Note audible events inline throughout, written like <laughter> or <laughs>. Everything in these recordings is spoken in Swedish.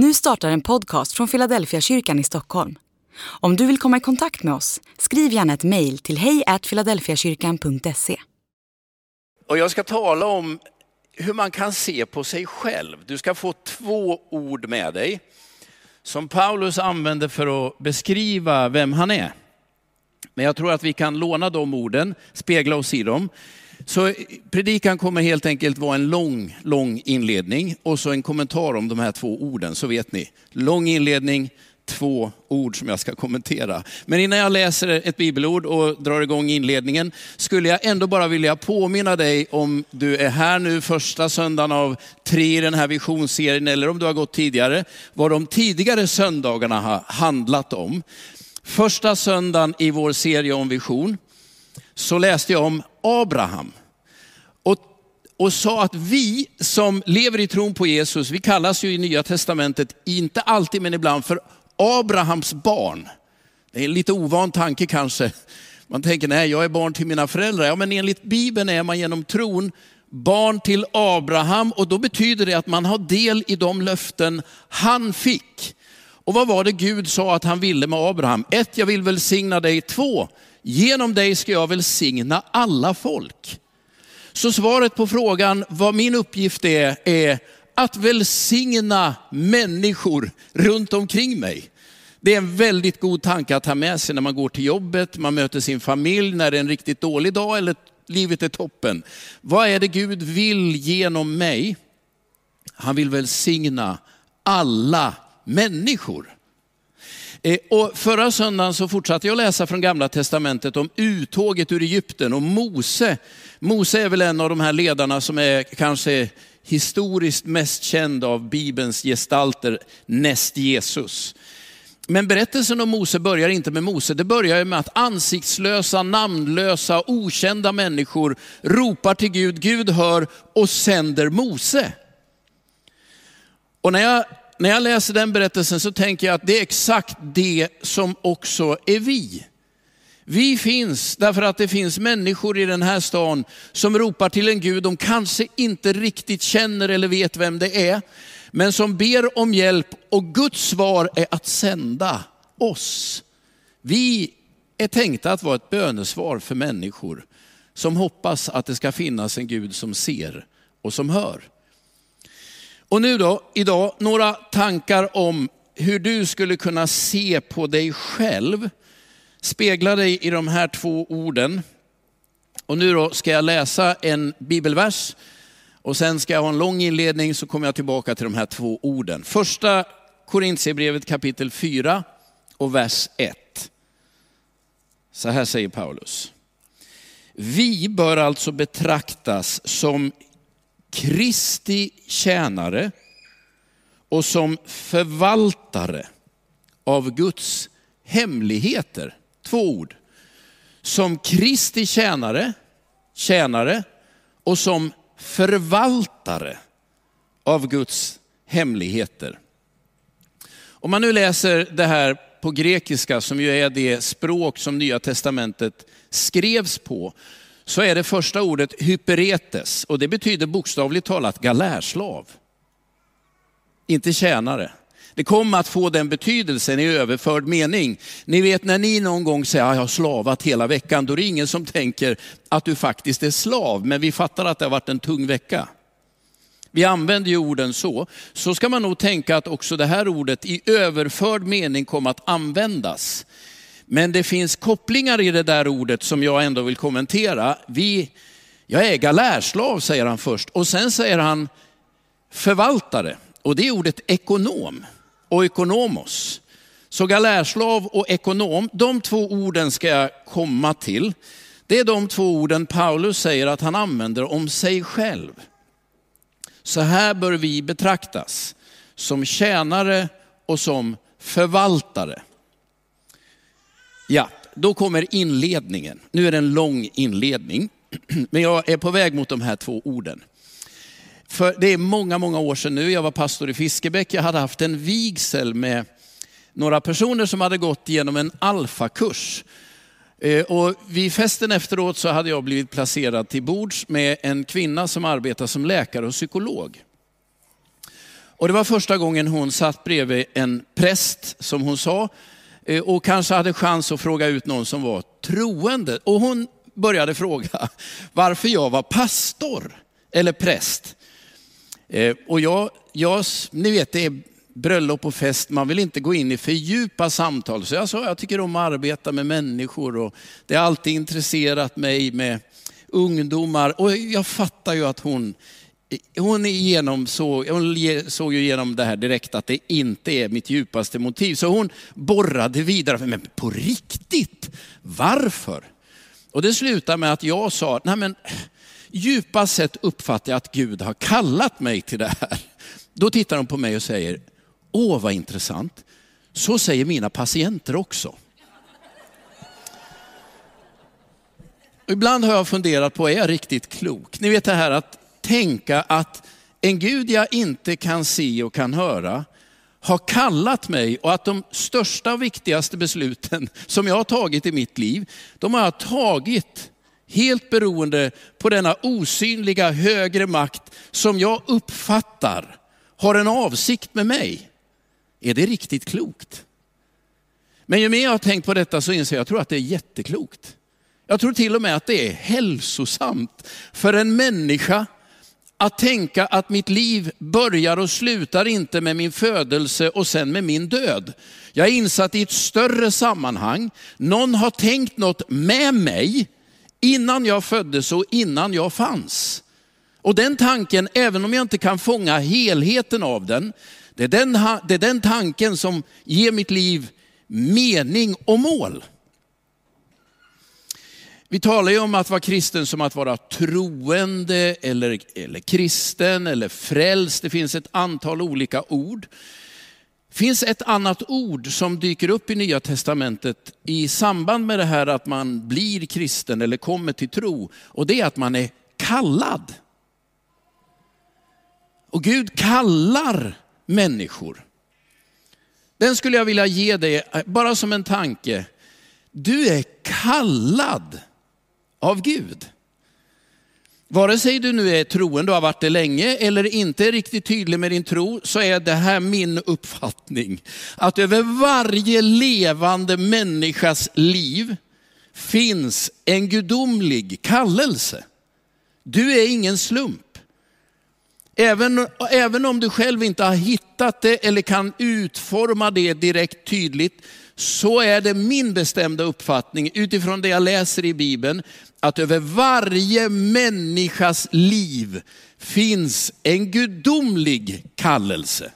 Nu startar en podcast från Philadelphia kyrkan i Stockholm. Om du vill komma i kontakt med oss, skriv gärna ett mejl till hejfiladelfiakyrkan.se. Och jag ska tala om hur man kan se på sig själv. Du ska få två ord med dig som Paulus använder för att beskriva vem han är. Men jag tror att vi kan låna de orden, spegla oss i dem. Så predikan kommer helt enkelt vara en lång, lång inledning och så en kommentar om de här två orden, så vet ni. Lång inledning, två ord som jag ska kommentera. Men innan jag läser ett bibelord och drar igång inledningen skulle jag ändå bara vilja påminna dig om du är här nu första söndagen av tre i den här visionsserien eller om du har gått tidigare, vad de tidigare söndagarna har handlat om. Första söndagen i vår serie om vision så läste jag om Abraham. Och, och sa att vi som lever i tron på Jesus, vi kallas ju i Nya Testamentet, inte alltid men ibland, för Abrahams barn. Det är en lite ovan tanke kanske. Man tänker, nej jag är barn till mina föräldrar. Ja men enligt Bibeln är man genom tron barn till Abraham och då betyder det att man har del i de löften han fick. Och vad var det Gud sa att han ville med Abraham? Ett, jag vill välsigna dig. Två, genom dig ska jag välsigna alla folk. Så svaret på frågan vad min uppgift är, är att välsigna människor runt omkring mig. Det är en väldigt god tanke att ha med sig när man går till jobbet, man möter sin familj när det är en riktigt dålig dag eller livet är toppen. Vad är det Gud vill genom mig? Han vill välsigna alla människor. Eh, och förra söndagen så fortsatte jag läsa från gamla testamentet om uttåget ur Egypten och Mose. Mose är väl en av de här ledarna som är kanske historiskt mest känd av Bibelns gestalter näst Jesus. Men berättelsen om Mose börjar inte med Mose, det börjar med att ansiktslösa, namnlösa, okända människor ropar till Gud, Gud hör och sänder Mose. Och när jag när jag läser den berättelsen så tänker jag att det är exakt det som också är vi. Vi finns därför att det finns människor i den här stan som ropar till en Gud de kanske inte riktigt känner eller vet vem det är. Men som ber om hjälp och Guds svar är att sända oss. Vi är tänkta att vara ett bönesvar för människor som hoppas att det ska finnas en Gud som ser och som hör. Och nu då, idag, några tankar om hur du skulle kunna se på dig själv. Spegla dig i de här två orden. Och nu då ska jag läsa en bibelvers och sen ska jag ha en lång inledning så kommer jag tillbaka till de här två orden. Första Korintierbrevet kapitel 4 och vers 1. Så här säger Paulus. Vi bör alltså betraktas som Kristi tjänare och som förvaltare av Guds hemligheter. Två ord. Som Kristi tjänare, tjänare och som förvaltare av Guds hemligheter. Om man nu läser det här på grekiska, som ju är det språk som Nya Testamentet skrevs på, så är det första ordet hyperetes och det betyder bokstavligt talat galärslav. Inte tjänare. Det kommer att få den betydelsen i överförd mening. Ni vet när ni någon gång säger att jag har slavat hela veckan, då är det ingen som tänker att du faktiskt är slav, men vi fattar att det har varit en tung vecka. Vi använder ju orden så. Så ska man nog tänka att också det här ordet i överförd mening kommer att användas. Men det finns kopplingar i det där ordet som jag ändå vill kommentera. Vi, jag är galärslav säger han först och sen säger han förvaltare. Och det är ordet ekonom och ekonomos. Så galärslav och ekonom, de två orden ska jag komma till. Det är de två orden Paulus säger att han använder om sig själv. Så här bör vi betraktas, som tjänare och som förvaltare. Ja, då kommer inledningen. Nu är det en lång inledning, <clears throat> men jag är på väg mot de här två orden. För det är många, många år sedan nu, jag var pastor i Fiskebäck, jag hade haft en vigsel med några personer som hade gått igenom en alfakurs. Eh, och vid festen efteråt så hade jag blivit placerad till bords med en kvinna som arbetar som läkare och psykolog. Och det var första gången hon satt bredvid en präst, som hon sa, Eh, och kanske hade chans att fråga ut någon som var troende. Och hon började fråga <laughs> varför jag var pastor eller präst. Eh, och jag, jag, ni vet det är bröllop och fest, man vill inte gå in i för djupa samtal. Så jag sa, jag tycker om att arbeta med människor och det har alltid intresserat mig med ungdomar. Och jag fattar ju att hon, hon, igenom såg, hon såg ju igenom det här direkt att det inte är mitt djupaste motiv. Så hon borrade vidare, men på riktigt, varför? Och det slutade med att jag sa, nej men djupast sett uppfattar jag att Gud har kallat mig till det här. Då tittar hon på mig och säger, åh vad intressant. Så säger mina patienter också. Ibland har jag funderat på, är jag riktigt klok? Ni vet det här att tänka att en Gud jag inte kan se och kan höra har kallat mig och att de största och viktigaste besluten <laughs> som jag har tagit i mitt liv, de har jag tagit helt beroende på denna osynliga högre makt som jag uppfattar har en avsikt med mig. Är det riktigt klokt? Men ju mer jag har tänkt på detta så inser jag, jag tror att det är jätteklokt. Jag tror till och med att det är hälsosamt för en människa att tänka att mitt liv börjar och slutar inte med min födelse och sen med min död. Jag är insatt i ett större sammanhang. Någon har tänkt något med mig innan jag föddes och innan jag fanns. Och den tanken, även om jag inte kan fånga helheten av den, det är den, det är den tanken som ger mitt liv mening och mål. Vi talar ju om att vara kristen som att vara troende eller, eller kristen eller frälst. Det finns ett antal olika ord. Det finns ett annat ord som dyker upp i Nya Testamentet i samband med det här att man blir kristen eller kommer till tro. Och det är att man är kallad. Och Gud kallar människor. Den skulle jag vilja ge dig eh, bara som en tanke. Du är kallad av Gud. Vare sig du nu är troende och har varit det länge eller inte är riktigt tydlig med din tro så är det här min uppfattning. Att över varje levande människas liv finns en gudomlig kallelse. Du är ingen slump. Även, även om du själv inte har hittat det eller kan utforma det direkt tydligt, så är det min bestämda uppfattning utifrån det jag läser i Bibeln, att över varje människas liv finns en gudomlig kallelse.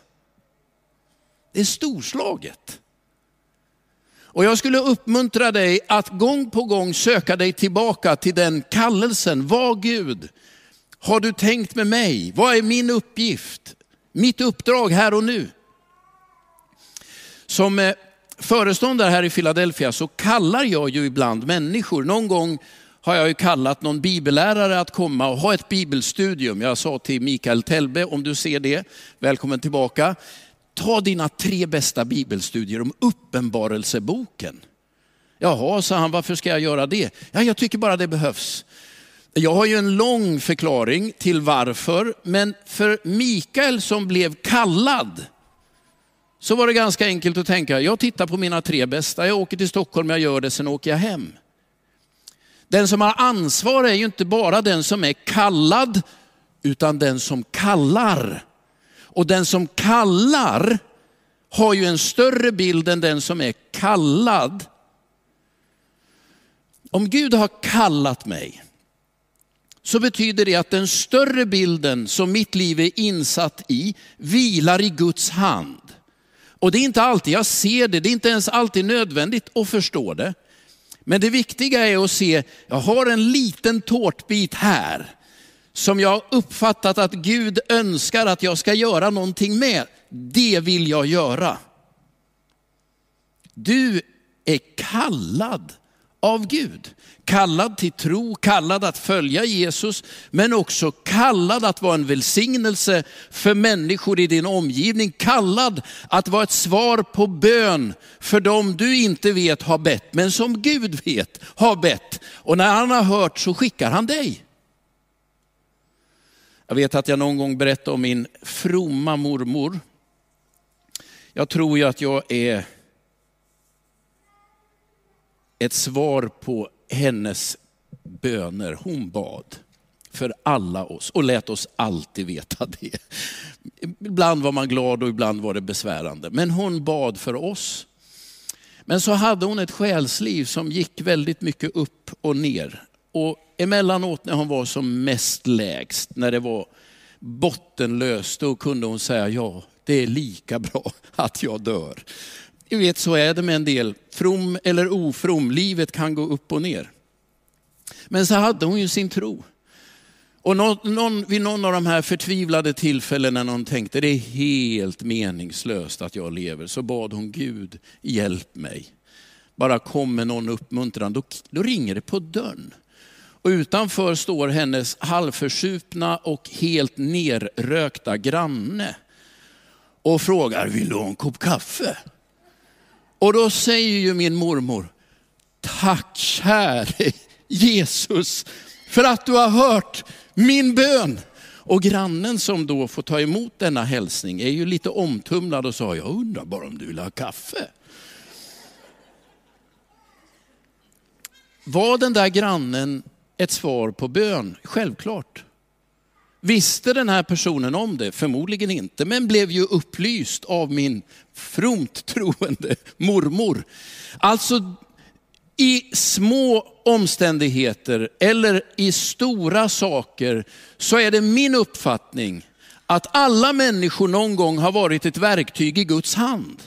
Det är storslaget. Och jag skulle uppmuntra dig att gång på gång söka dig tillbaka till den kallelsen. Var Gud, har du tänkt med mig? Vad är min uppgift? Mitt uppdrag här och nu? Som eh, föreståndare här i Philadelphia så kallar jag ju ibland människor. Någon gång har jag ju kallat någon bibellärare att komma och ha ett bibelstudium. Jag sa till Mikael Telbe, om du ser det, välkommen tillbaka. Ta dina tre bästa bibelstudier om uppenbarelseboken. Jaha, sa han, varför ska jag göra det? Ja, jag tycker bara det behövs. Jag har ju en lång förklaring till varför, men för Mikael som blev kallad så var det ganska enkelt att tänka, jag tittar på mina tre bästa, jag åker till Stockholm, jag gör det, sen åker jag hem. Den som har ansvar är ju inte bara den som är kallad, utan den som kallar. Och den som kallar har ju en större bild än den som är kallad. Om Gud har kallat mig, så betyder det att den större bilden som mitt liv är insatt i vilar i Guds hand. Och det är inte alltid jag ser det, det är inte ens alltid nödvändigt att förstå det. Men det viktiga är att se, jag har en liten tårtbit här som jag uppfattat att Gud önskar att jag ska göra någonting med. Det vill jag göra. Du är kallad av Gud. Kallad till tro, kallad att följa Jesus, men också kallad att vara en välsignelse för människor i din omgivning. Kallad att vara ett svar på bön för dem du inte vet har bett, men som Gud vet har bett. Och när han har hört så skickar han dig. Jag vet att jag någon gång berättade om min fromma mormor. Jag tror ju att jag är ett svar på hennes böner. Hon bad för alla oss och lät oss alltid veta det. Ibland var man glad och ibland var det besvärande. Men hon bad för oss. Men så hade hon ett själsliv som gick väldigt mycket upp och ner. Och emellanåt när hon var som mest lägst, när det var bottenlöst, då kunde hon säga ja, det är lika bra <laughs> att jag dör. Du vet, så är det med en del, from eller ofrom, livet kan gå upp och ner. Men så hade hon ju sin tro. Och någon, någon, vid någon av de här förtvivlade tillfällena när hon tänkte det är helt meningslöst att jag lever, så bad hon Gud, hjälp mig. Bara kom med någon uppmuntran, då, då ringer det på dörren. Och utanför står hennes halvförsupna och helt nerrökta granne och frågar, vill du ha en kopp kaffe? Och då säger ju min mormor, tack käre Jesus för att du har hört min bön. Och grannen som då får ta emot denna hälsning är ju lite omtumlad och sa, jag undrar bara om du vill ha kaffe. Var den där grannen ett svar på bön? Självklart. Visste den här personen om det? Förmodligen inte, men blev ju upplyst av min fromt troende mormor. Alltså i små omständigheter eller i stora saker så är det min uppfattning att alla människor någon gång har varit ett verktyg i Guds hand.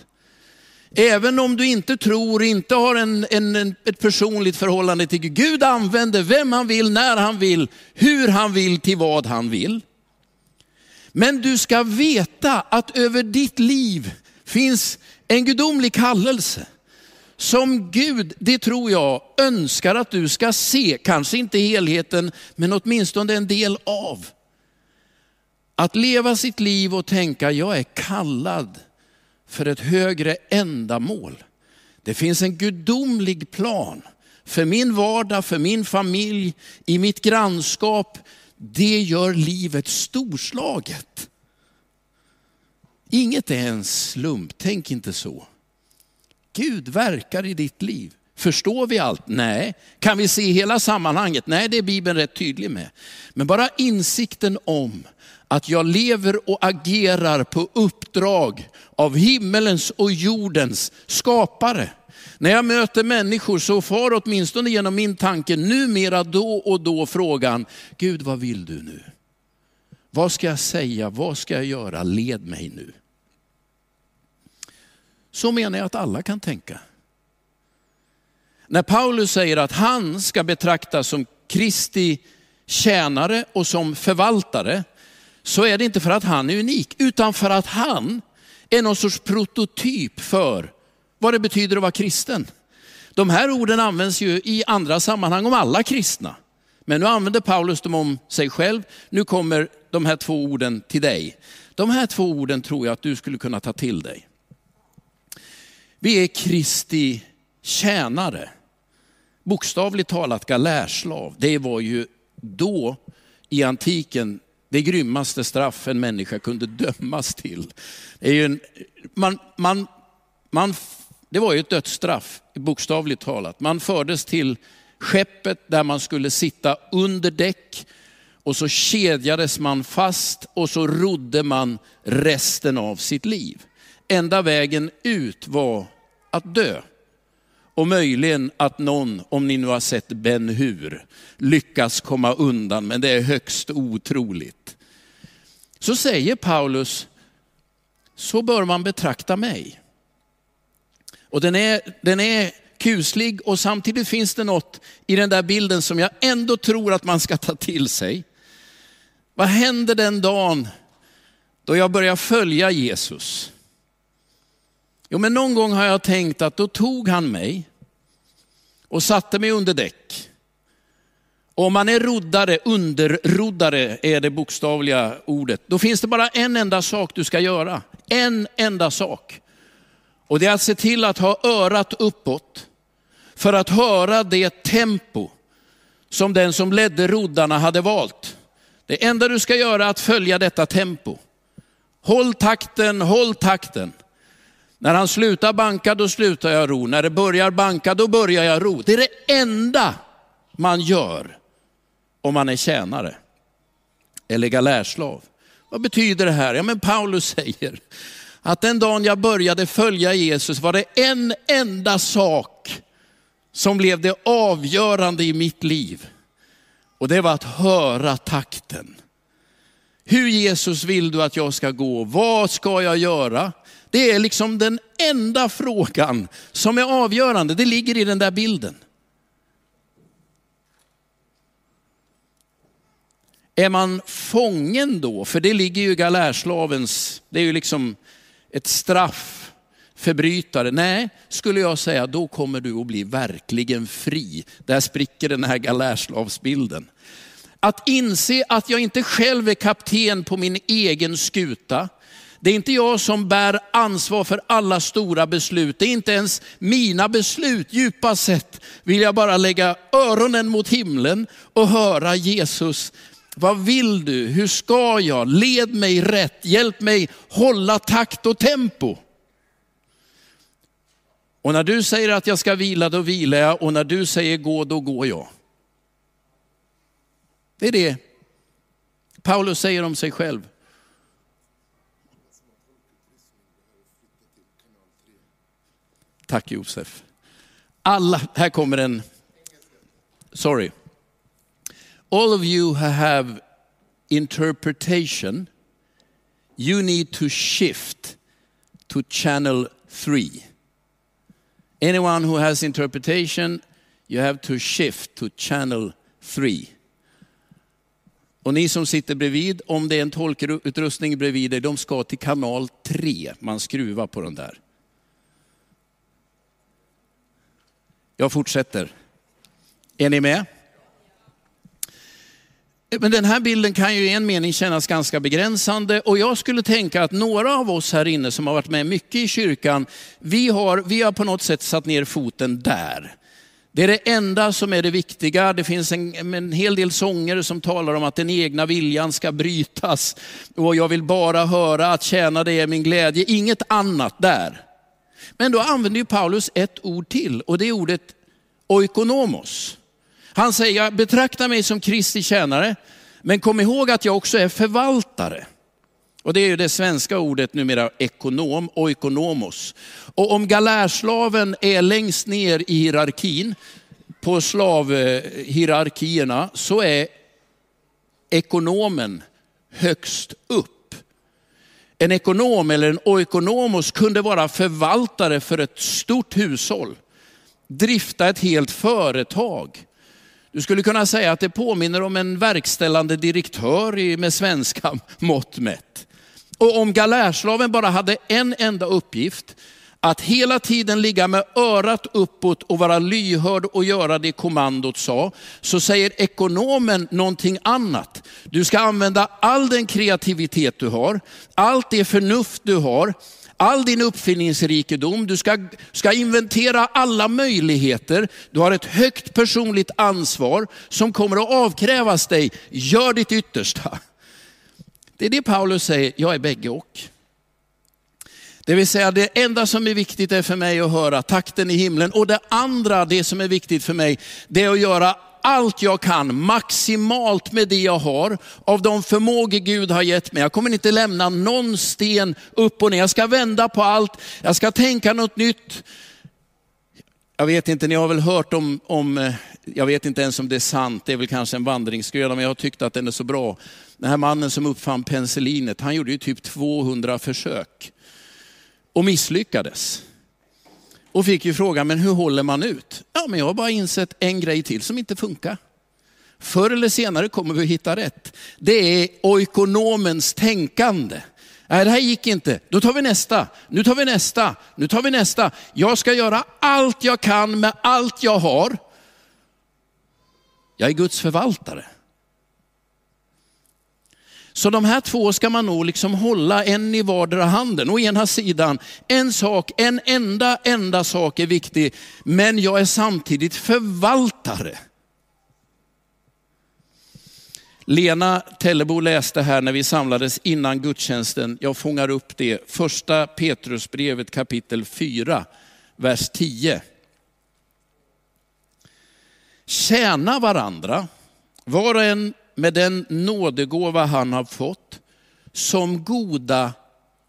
Även om du inte tror, inte har en, en, ett personligt förhållande till Gud. Gud använder vem han vill, när han vill, hur han vill, till vad han vill. Men du ska veta att över ditt liv finns en gudomlig kallelse som Gud, det tror jag, önskar att du ska se, kanske inte helheten, men åtminstone en del av. Att leva sitt liv och tänka, jag är kallad för ett högre ändamål. Det finns en gudomlig plan för min vardag, för min familj, i mitt grannskap. Det gör livet storslaget. Inget är en slump, tänk inte så. Gud verkar i ditt liv. Förstår vi allt? Nej. Kan vi se hela sammanhanget? Nej, det är Bibeln rätt tydlig med. Men bara insikten om att jag lever och agerar på uppdrag av himmelens och jordens skapare. När jag möter människor så far åtminstone genom min tanke numera då och då frågan, Gud vad vill du nu? Vad ska jag säga? Vad ska jag göra? Led mig nu. Så menar jag att alla kan tänka. När Paulus säger att han ska betraktas som Kristi tjänare och som förvaltare, så är det inte för att han är unik, utan för att han är någon sorts prototyp för vad det betyder att vara kristen. De här orden används ju i andra sammanhang om alla kristna. Men nu använder Paulus dem om sig själv. Nu kommer de här två orden till dig. De här två orden tror jag att du skulle kunna ta till dig. Vi är Kristi tjänare. Bokstavligt talat galärslav. Det var ju då i antiken det grymmaste straff en människa kunde dömas till. Det, är ju en, man, man, man, det var ju ett dödsstraff, bokstavligt talat. Man fördes till skeppet där man skulle sitta under däck och så kedjades man fast och så rodde man resten av sitt liv. Enda vägen ut var att dö. Och möjligen att någon, om ni nu har sett Ben Hur, lyckas komma undan, men det är högst otroligt. Så säger Paulus, så bör man betrakta mig. Och den är, den är kuslig och samtidigt finns det något i den där bilden som jag ändå tror att man ska ta till sig. Vad händer den dagen då jag börjar följa Jesus? Jo, men någon gång har jag tänkt att då tog han mig och satte mig under däck. Och om man är roddare, underroddare är det bokstavliga ordet, då finns det bara en enda sak du ska göra. En enda sak. Och det är att se till att ha örat uppåt för att höra det tempo som den som ledde roddarna hade valt. Det enda du ska göra är att följa detta tempo. Håll takten, håll takten. När han slutar banka, då slutar jag ro. När det börjar banka, då börjar jag ro. Det är det enda man gör om man är tjänare eller galärslav. Vad betyder det här? Ja, men Paulus säger att den dagen jag började följa Jesus var det en enda sak som blev det avgörande i mitt liv. Och det var att höra takten. Hur Jesus vill du att jag ska gå? Vad ska jag göra? Det är liksom den enda frågan som är avgörande. Det ligger i den där bilden. Är man fången då, för det ligger ju i galärslavens, det är ju liksom ett straff, förbrytare. Nej, skulle jag säga, då kommer du att bli verkligen fri. Där spricker den här galärslavsbilden. Att inse att jag inte själv är kapten på min egen skuta. Det är inte jag som bär ansvar för alla stora beslut. Det är inte ens mina beslut. Djupast sett vill jag bara lägga öronen mot himlen och höra Jesus vad vill du? Hur ska jag? Led mig rätt. Hjälp mig hålla takt och tempo. Och när du säger att jag ska vila, då vilar jag. Och när du säger gå, då går jag. Det är det Paulus säger om sig själv. Tack Josef. Alla, här kommer en, sorry all of you who have interpretation, you need to shift to channel three. Anyone who has interpretation, you have to shift to channel three. Och ni som sitter bredvid, om det är en tolkutrustning bredvid dig, de ska till kanal 3. Man skruvar på den där. Jag fortsätter. Är ni med? Eh, men den här bilden kan ju i en mening kännas ganska begränsande och jag skulle tänka att några av oss här inne som har varit med mycket i kyrkan, vi har, vi har på något sätt satt ner foten där. Det är det enda som är det viktiga. Det finns en, en hel del sånger som talar om att den egna viljan ska brytas. Och jag vill bara höra att tjäna dig är min glädje, inget annat där. Men då använder ju Paulus ett ord till och det är ordet oikonomos. Han säger, betrakta mig som Kristi tjänare, men kom ihåg att jag också är förvaltare. Och det är ju det svenska ordet numera ekonom, oikonomos. Och om galärslaven är längst ner i hierarkin, på slavhierarkierna, så är ekonomen högst upp. En ekonom eller en oikonomos kunde vara förvaltare för ett stort hushåll, drifta ett helt företag, du skulle kunna säga att det påminner om en verkställande direktör med svenska <laughs> mått mätt. Och om galärslaven bara hade en enda uppgift, att hela tiden ligga med örat uppåt och vara lyhörd och göra det kommandot sa, så säger ekonomen någonting annat. Du ska använda all den kreativitet du har, allt det förnuft du har, all din uppfinningsrikedom, du ska, ska inventera alla möjligheter. Du har ett högt personligt ansvar som kommer att avkrävas dig. Gör ditt yttersta. Det är det Paulus säger, jag är bägge och. Det vill säga det enda som är viktigt är för mig att höra takten i himlen och det andra, det som är viktigt för mig, det är att göra allt jag kan, maximalt med det jag har, av de förmågor Gud har gett mig. Jag kommer inte lämna någon sten upp och ner. Jag ska vända på allt, jag ska tänka något nytt. Jag vet inte, ni har väl hört om, om, eh, jag vet inte ens om det är sant, det är väl kanske en vandringsgröda, men jag har tyckt att den är så bra. Den här mannen som uppfann penicillinet, han gjorde ju typ 200 försök och misslyckades. Och fick ju frågan, men hur håller man ut? Ja, men jag har bara insett en grej till som inte funkar. Förr eller senare kommer vi att hitta rätt. Det är oikonomens tänkande. Nej, det här gick inte. Då tar vi nästa. Nu tar vi nästa. Nu tar vi nästa. Jag ska göra allt jag kan med allt jag har. Jag är Guds förvaltare. Så de här två ska man nog liksom hålla en i vardera handen. Å ena sidan, en sak, en enda, enda sak är viktig, men jag är samtidigt förvaltare. Lena Tellebo läste här när vi samlades innan gudstjänsten. Jag fångar upp det. Första Petrusbrevet kapitel 4, vers 10. Tjäna varandra, var och en med den nådegåva han har fått, som goda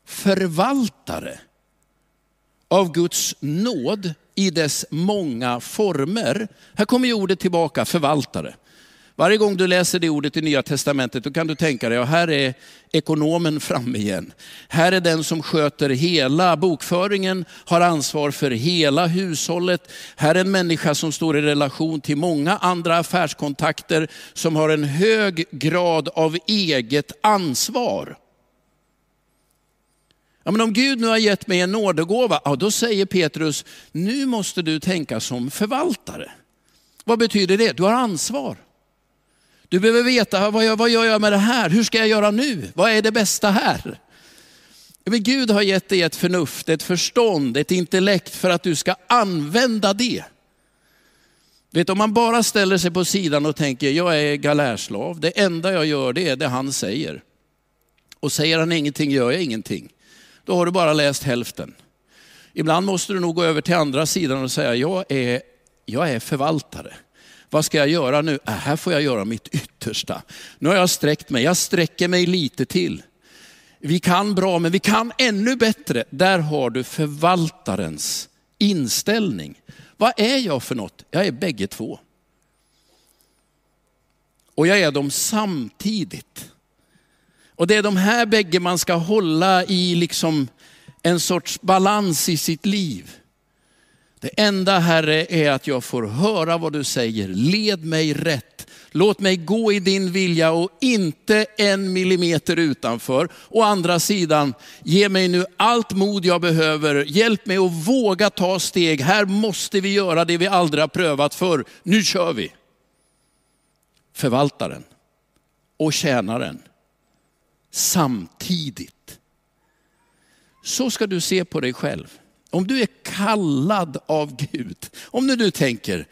förvaltare av Guds nåd i dess många former. Här kommer ordet tillbaka, förvaltare. Varje gång du läser det ordet i Nya Testamentet, då kan du tänka dig, ja, här är ekonomen framme igen. Här är den som sköter hela bokföringen, har ansvar för hela hushållet. Här är en människa som står i relation till många andra affärskontakter, som har en hög grad av eget ansvar. Ja, men om Gud nu har gett mig en nådegåva, ja, då säger Petrus, nu måste du tänka som förvaltare. Vad betyder det? Du har ansvar. Du behöver veta, vad gör, vad gör jag med det här? Hur ska jag göra nu? Vad är det bästa här? Men Gud har gett dig ett förnuft, ett förstånd, ett intellekt för att du ska använda det. Vet, om man bara ställer sig på sidan och tänker, jag är galärslav, det enda jag gör det är det han säger. Och säger han ingenting gör jag ingenting. Då har du bara läst hälften. Ibland måste du nog gå över till andra sidan och säga, jag är, jag är förvaltare. Vad ska jag göra nu? Äh, här får jag göra mitt yttersta. Nu har jag sträckt mig, jag sträcker mig lite till. Vi kan bra, men vi kan ännu bättre. Där har du förvaltarens inställning. Vad är jag för något? Jag är bägge två. Och jag är dem samtidigt. Och det är de här bägge man ska hålla i liksom en sorts balans i sitt liv. Det enda Herre är att jag får höra vad du säger. Led mig rätt. Låt mig gå i din vilja och inte en millimeter utanför. Å andra sidan, ge mig nu allt mod jag behöver. Hjälp mig att våga ta steg. Här måste vi göra det vi aldrig har prövat för. Nu kör vi. Förvaltaren och tjänaren samtidigt. Så ska du se på dig själv. Om du är kallad av Gud, om nu du tänker,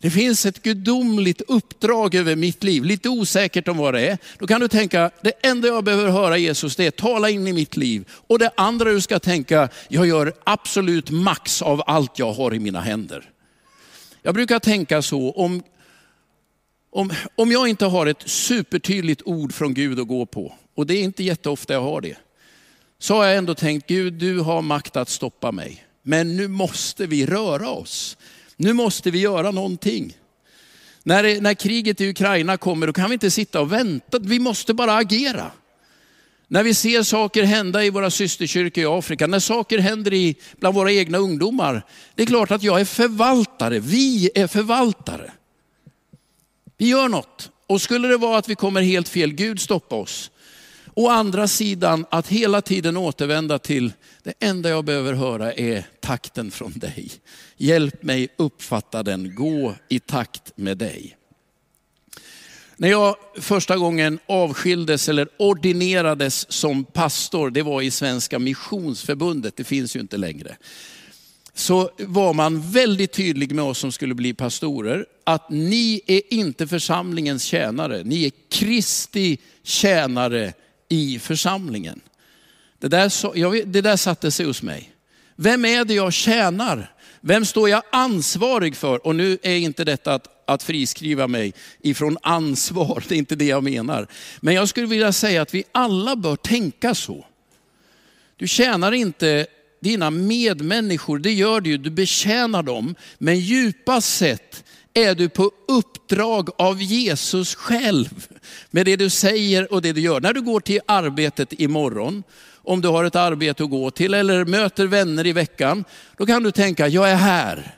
det finns ett gudomligt uppdrag över mitt liv, lite osäkert om vad det är. Då kan du tänka, det enda jag behöver höra Jesus, det är tala in i mitt liv. Och det andra du ska tänka, jag gör absolut max av allt jag har i mina händer. Jag brukar tänka så, om, om, om jag inte har ett supertydligt ord från Gud att gå på, och det är inte jätteofta jag har det, så har jag ändå tänkt, Gud du har makt att stoppa mig. Men nu måste vi röra oss. Nu måste vi göra någonting. När, när kriget i Ukraina kommer, då kan vi inte sitta och vänta. Vi måste bara agera. När vi ser saker hända i våra systerkyrkor i Afrika, när saker händer i, bland våra egna ungdomar. Det är klart att jag är förvaltare, vi är förvaltare. Vi gör något. Och skulle det vara att vi kommer helt fel, Gud stoppa oss. Å andra sidan att hela tiden återvända till, det enda jag behöver höra är takten från dig. Hjälp mig uppfatta den, gå i takt med dig. När jag första gången avskildes eller ordinerades som pastor, det var i Svenska Missionsförbundet, det finns ju inte längre. Så var man väldigt tydlig med oss som skulle bli pastorer, att ni är inte församlingens tjänare, ni är Kristi tjänare i församlingen. Det där, jag, det där satte sig hos mig. Vem är det jag tjänar? Vem står jag ansvarig för? Och nu är inte detta att, att friskriva mig ifrån ansvar, <laughs> det är inte det jag menar. Men jag skulle vilja säga att vi alla bör tänka så. Du tjänar inte dina medmänniskor, det gör du ju, du betjänar dem. Men djupast sett är du på uppdrag av Jesus själv med det du säger och det du gör. När du går till arbetet imorgon, om du har ett arbete att gå till eller möter vänner i veckan, då kan du tänka, jag är här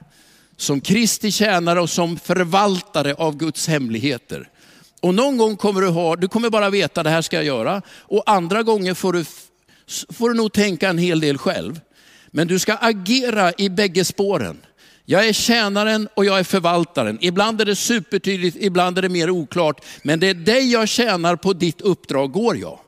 som Kristi tjänare och som förvaltare av Guds hemligheter. Och någon gång kommer du ha, du kommer bara veta det här ska jag göra. Och andra gånger får du, får du nog tänka en hel del själv. Men du ska agera i bägge spåren. Jag är tjänaren och jag är förvaltaren. Ibland är det supertydligt, ibland är det mer oklart. Men det är dig jag tjänar, på ditt uppdrag går jag.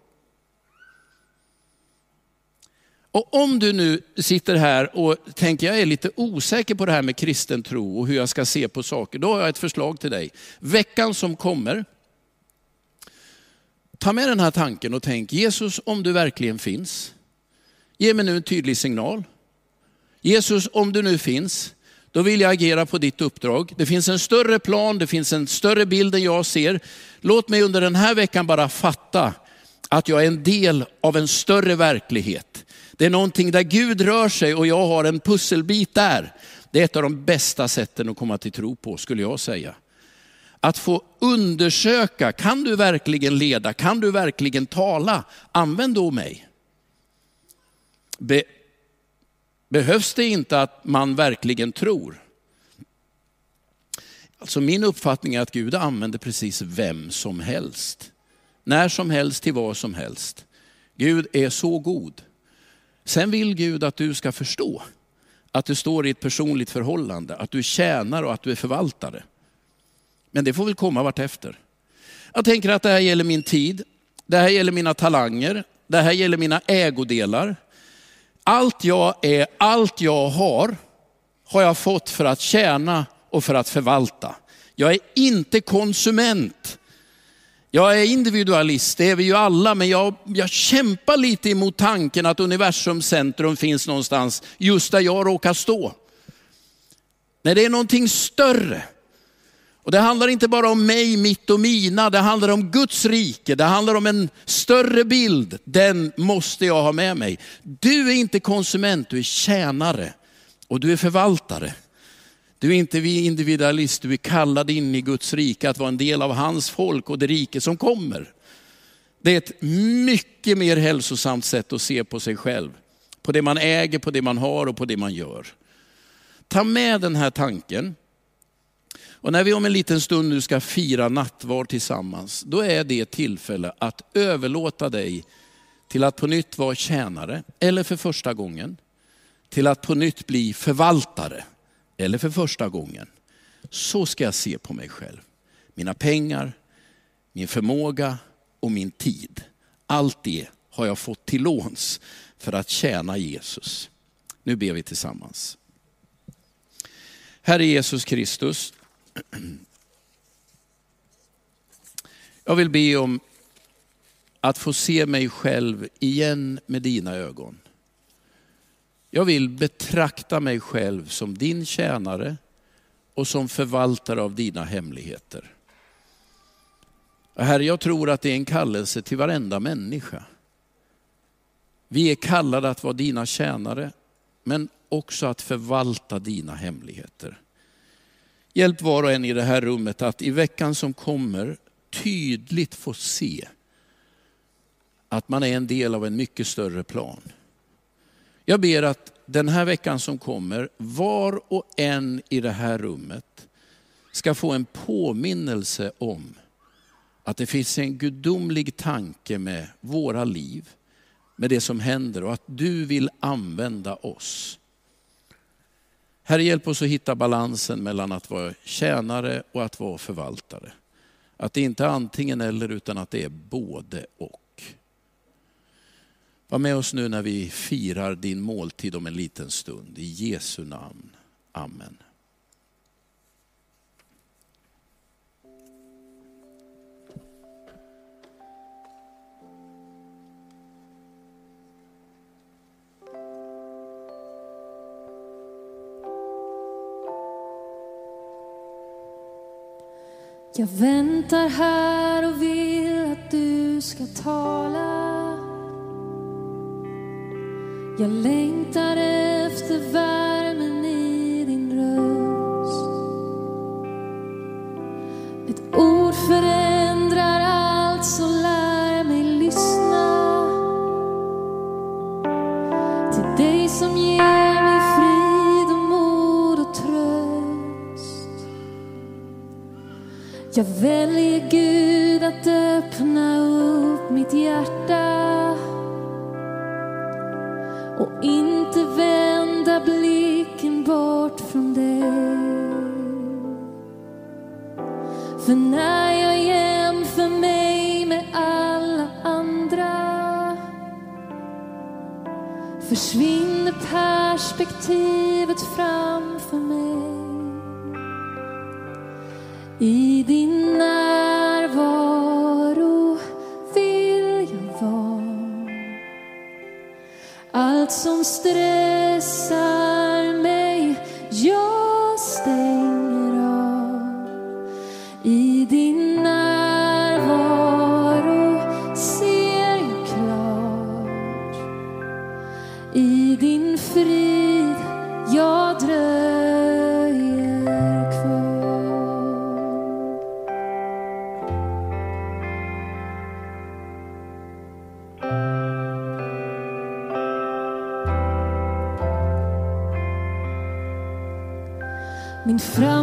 Och om du nu sitter här och tänker jag är lite osäker på det här med kristen tro och hur jag ska se på saker, då har jag ett förslag till dig. Veckan som kommer ta med den här tanken och tänk, Jesus om du verkligen finns, ge mig nu en tydlig signal. Jesus om du nu finns, då vill jag agera på ditt uppdrag. Det finns en större plan, det finns en större bild än jag ser. Låt mig under den här veckan bara fatta att jag är en del av en större verklighet. Det är någonting där Gud rör sig och jag har en pusselbit där. Det är ett av de bästa sätten att komma till tro på, skulle jag säga. Att få undersöka, kan du verkligen leda? Kan du verkligen tala? Använd då mig. Be behövs det inte att man verkligen tror? Alltså min uppfattning är att Gud använder precis vem som helst. När som helst till vad som helst. Gud är så god. Sen vill Gud att du ska förstå att du står i ett personligt förhållande, att du tjänar och att du är förvaltare. Men det får väl komma vartefter. Jag tänker att det här gäller min tid, det här gäller mina talanger, det här gäller mina ägodelar. Allt jag är, allt jag har, har jag fått för att tjäna och för att förvalta. Jag är inte konsument. Jag är individualist, det är vi ju alla, men jag, jag kämpar lite emot tanken att universums centrum finns någonstans just där jag råkar stå. Nej, det är någonting större. Och det handlar inte bara om mig, mitt och mina, det handlar om Guds rike, det handlar om en större bild. Den måste jag ha med mig. Du är inte konsument, du är tjänare och du är förvaltare. Du är inte individualist, du är kallad in i Guds rike att vara en del av hans folk och det rike som kommer. Det är ett mycket mer hälsosamt sätt att se på sig själv. På det man äger, på det man har och på det man gör. Ta med den här tanken. Och när vi om en liten stund nu ska fira nattvard tillsammans, då är det tillfälle att överlåta dig till att på nytt vara tjänare, eller för första gången, till att på nytt bli förvaltare eller för första gången. Så ska jag se på mig själv. Mina pengar, min förmåga och min tid. Allt det har jag fått till låns för att tjäna Jesus. Nu ber vi tillsammans. Herre Jesus Kristus, <clears throat> jag vill be om att få se mig själv igen med dina ögon. Jag vill betrakta mig själv som din tjänare och som förvaltare av dina hemligheter. Herre, jag tror att det är en kallelse till varenda människa. Vi är kallade att vara dina tjänare, men också att förvalta dina hemligheter. Hjälp var och en i det här rummet att i veckan som kommer tydligt få se att man är en del av en mycket större plan. Jag ber att den här veckan som kommer, var och en i det här rummet ska få en påminnelse om att det finns en gudomlig tanke med våra liv, med det som händer och att du vill använda oss. Herre, hjälp oss att hitta balansen mellan att vara tjänare och att vara förvaltare. Att det inte är antingen eller utan att det är både och. Var med oss nu när vi firar din måltid om en liten stund. I Jesu namn. Amen. Jag väntar här och vill att du ska tala. Jag längtar efter väljer Gud att öppna upp mitt hjärta och inte vända blicken bort från dig. För när jag jämför mig med alla andra försvinner perspektivet framför mig. I din som stressar Min